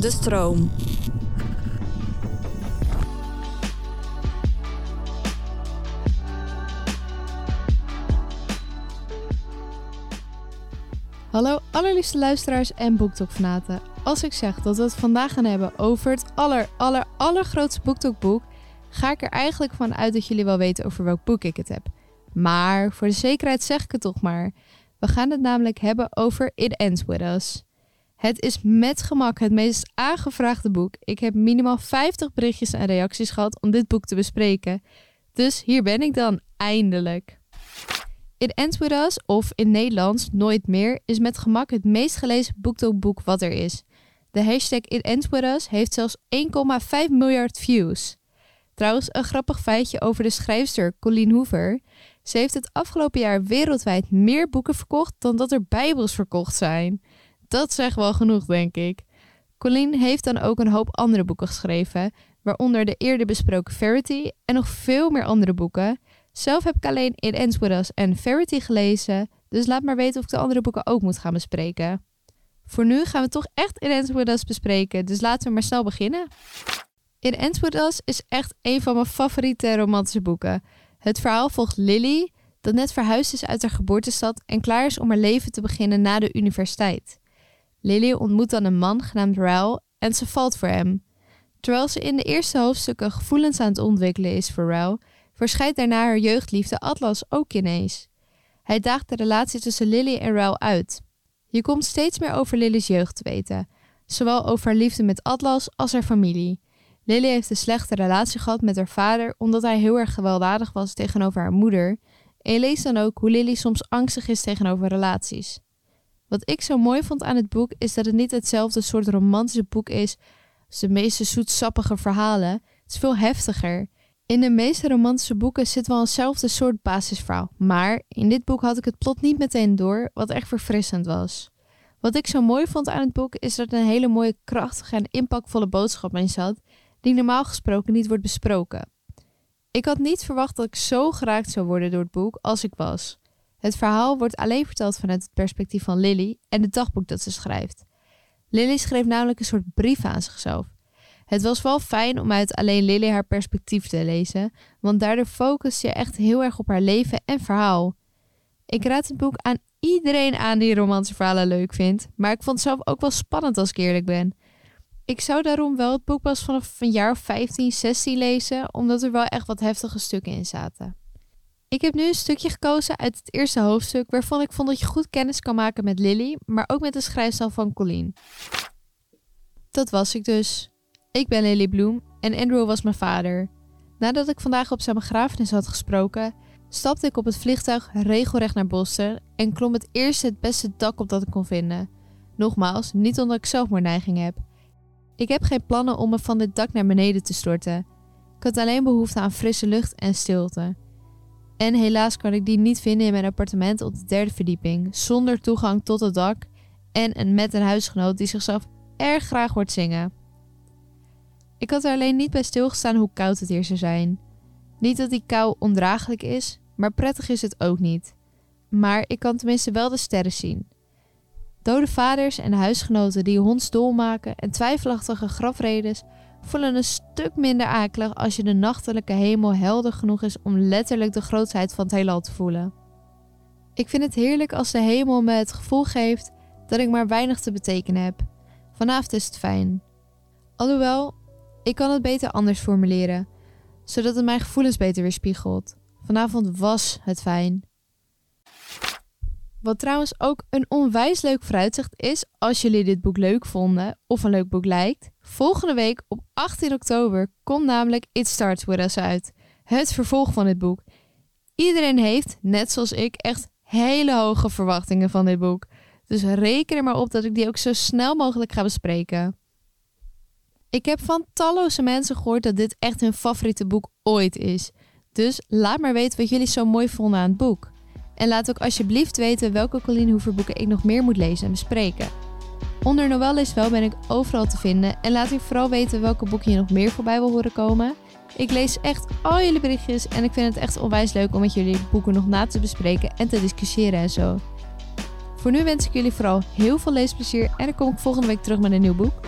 De stroom. Hallo allerliefste luisteraars en BookTok-fanaten. Als ik zeg dat we het vandaag gaan hebben over het aller, aller, allergrootste BookTok-boek, ga ik er eigenlijk van uit dat jullie wel weten over welk boek ik het heb. Maar voor de zekerheid zeg ik het toch maar. We gaan het namelijk hebben over It Ends With Us. Het is met gemak het meest aangevraagde boek. Ik heb minimaal 50 berichtjes en reacties gehad om dit boek te bespreken. Dus hier ben ik dan, eindelijk. It Ends With Us, of in Nederlands Nooit Meer, is met gemak het meest gelezen boektookboek wat er is. De hashtag It Ends With Us heeft zelfs 1,5 miljard views. Trouwens, een grappig feitje over de schrijfster Colleen Hoover. Ze heeft het afgelopen jaar wereldwijd meer boeken verkocht dan dat er bijbels verkocht zijn. Dat zegt wel genoeg, denk ik. Colleen heeft dan ook een hoop andere boeken geschreven, waaronder de eerder besproken Verity en nog veel meer andere boeken. Zelf heb ik alleen It Ends Us en Verity gelezen, dus laat maar weten of ik de andere boeken ook moet gaan bespreken. Voor nu gaan we toch echt With Us bespreken, dus laten we maar snel beginnen. It Ends With Us is echt een van mijn favoriete romantische boeken. Het verhaal volgt Lily, dat net verhuisd is uit haar geboortestad en klaar is om haar leven te beginnen na de universiteit. Lily ontmoet dan een man genaamd Raul en ze valt voor hem. Terwijl ze in de eerste hoofdstukken gevoelens aan het ontwikkelen is voor Raul, verschijnt daarna haar jeugdliefde Atlas ook ineens. Hij daagt de relatie tussen Lily en Raul uit. Je komt steeds meer over Lily's jeugd te weten, zowel over haar liefde met Atlas als haar familie. Lily heeft een slechte relatie gehad met haar vader omdat hij heel erg gewelddadig was tegenover haar moeder. En je leest dan ook hoe Lily soms angstig is tegenover relaties. Wat ik zo mooi vond aan het boek is dat het niet hetzelfde soort romantische boek is als de meeste zoetsappige verhalen. Het is veel heftiger. In de meeste romantische boeken zit wel eenzelfde soort basisverhaal, maar in dit boek had ik het plot niet meteen door, wat echt verfrissend was. Wat ik zo mooi vond aan het boek is dat er een hele mooie, krachtige en impactvolle boodschap in zat, die normaal gesproken niet wordt besproken. Ik had niet verwacht dat ik zo geraakt zou worden door het boek als ik was. Het verhaal wordt alleen verteld vanuit het perspectief van Lily en het dagboek dat ze schrijft. Lily schreef namelijk een soort brief aan zichzelf. Het was wel fijn om uit alleen Lily haar perspectief te lezen, want daardoor focus je echt heel erg op haar leven en verhaal. Ik raad het boek aan iedereen aan die romantische verhalen leuk vindt, maar ik vond het zelf ook wel spannend als ik eerlijk ben. Ik zou daarom wel het boek pas vanaf een jaar of 15, 16 lezen, omdat er wel echt wat heftige stukken in zaten. Ik heb nu een stukje gekozen uit het eerste hoofdstuk waarvan ik vond dat je goed kennis kan maken met Lily, maar ook met de schrijfstijl van Colleen. Dat was ik dus. Ik ben Lily Bloem en Andrew was mijn vader. Nadat ik vandaag op zijn begrafenis had gesproken, stapte ik op het vliegtuig regelrecht naar Boston en klom het eerste het beste dak op dat ik kon vinden. Nogmaals, niet omdat ik zelfmoordneiging heb. Ik heb geen plannen om me van dit dak naar beneden te storten. Ik had alleen behoefte aan frisse lucht en stilte. En helaas kan ik die niet vinden in mijn appartement op de derde verdieping, zonder toegang tot het dak en met een huisgenoot die zichzelf erg graag hoort zingen. Ik had er alleen niet bij stilgestaan hoe koud het hier zou zijn. Niet dat die kou ondraaglijk is, maar prettig is het ook niet. Maar ik kan tenminste wel de sterren zien. Dode vaders en huisgenoten die hondsdol maken en twijfelachtige grafredes voelen een stuk minder akelig als je de nachtelijke hemel helder genoeg is om letterlijk de grootheid van het heelal te voelen. Ik vind het heerlijk als de hemel me het gevoel geeft dat ik maar weinig te betekenen heb. Vanavond is het fijn. Alhoewel, ik kan het beter anders formuleren, zodat het mijn gevoelens beter weerspiegelt. Vanavond was het fijn. Wat trouwens ook een onwijs leuk vooruitzicht is als jullie dit boek leuk vonden of een leuk boek lijkt. Volgende week op 18 oktober komt namelijk It Starts With Us uit. Het vervolg van dit boek. Iedereen heeft, net zoals ik, echt hele hoge verwachtingen van dit boek. Dus reken er maar op dat ik die ook zo snel mogelijk ga bespreken. Ik heb van talloze mensen gehoord dat dit echt hun favoriete boek ooit is. Dus laat maar weten wat jullie zo mooi vonden aan het boek. En laat ook alsjeblieft weten welke Colleen Hoover boeken ik nog meer moet lezen en bespreken. Onder Noël is wel ben ik overal te vinden en laat u vooral weten welke boeken je nog meer voorbij wil horen komen. Ik lees echt al jullie berichtjes en ik vind het echt onwijs leuk om met jullie boeken nog na te bespreken en te discussiëren en zo. Voor nu wens ik jullie vooral heel veel leesplezier en dan kom ik volgende week terug met een nieuw boek.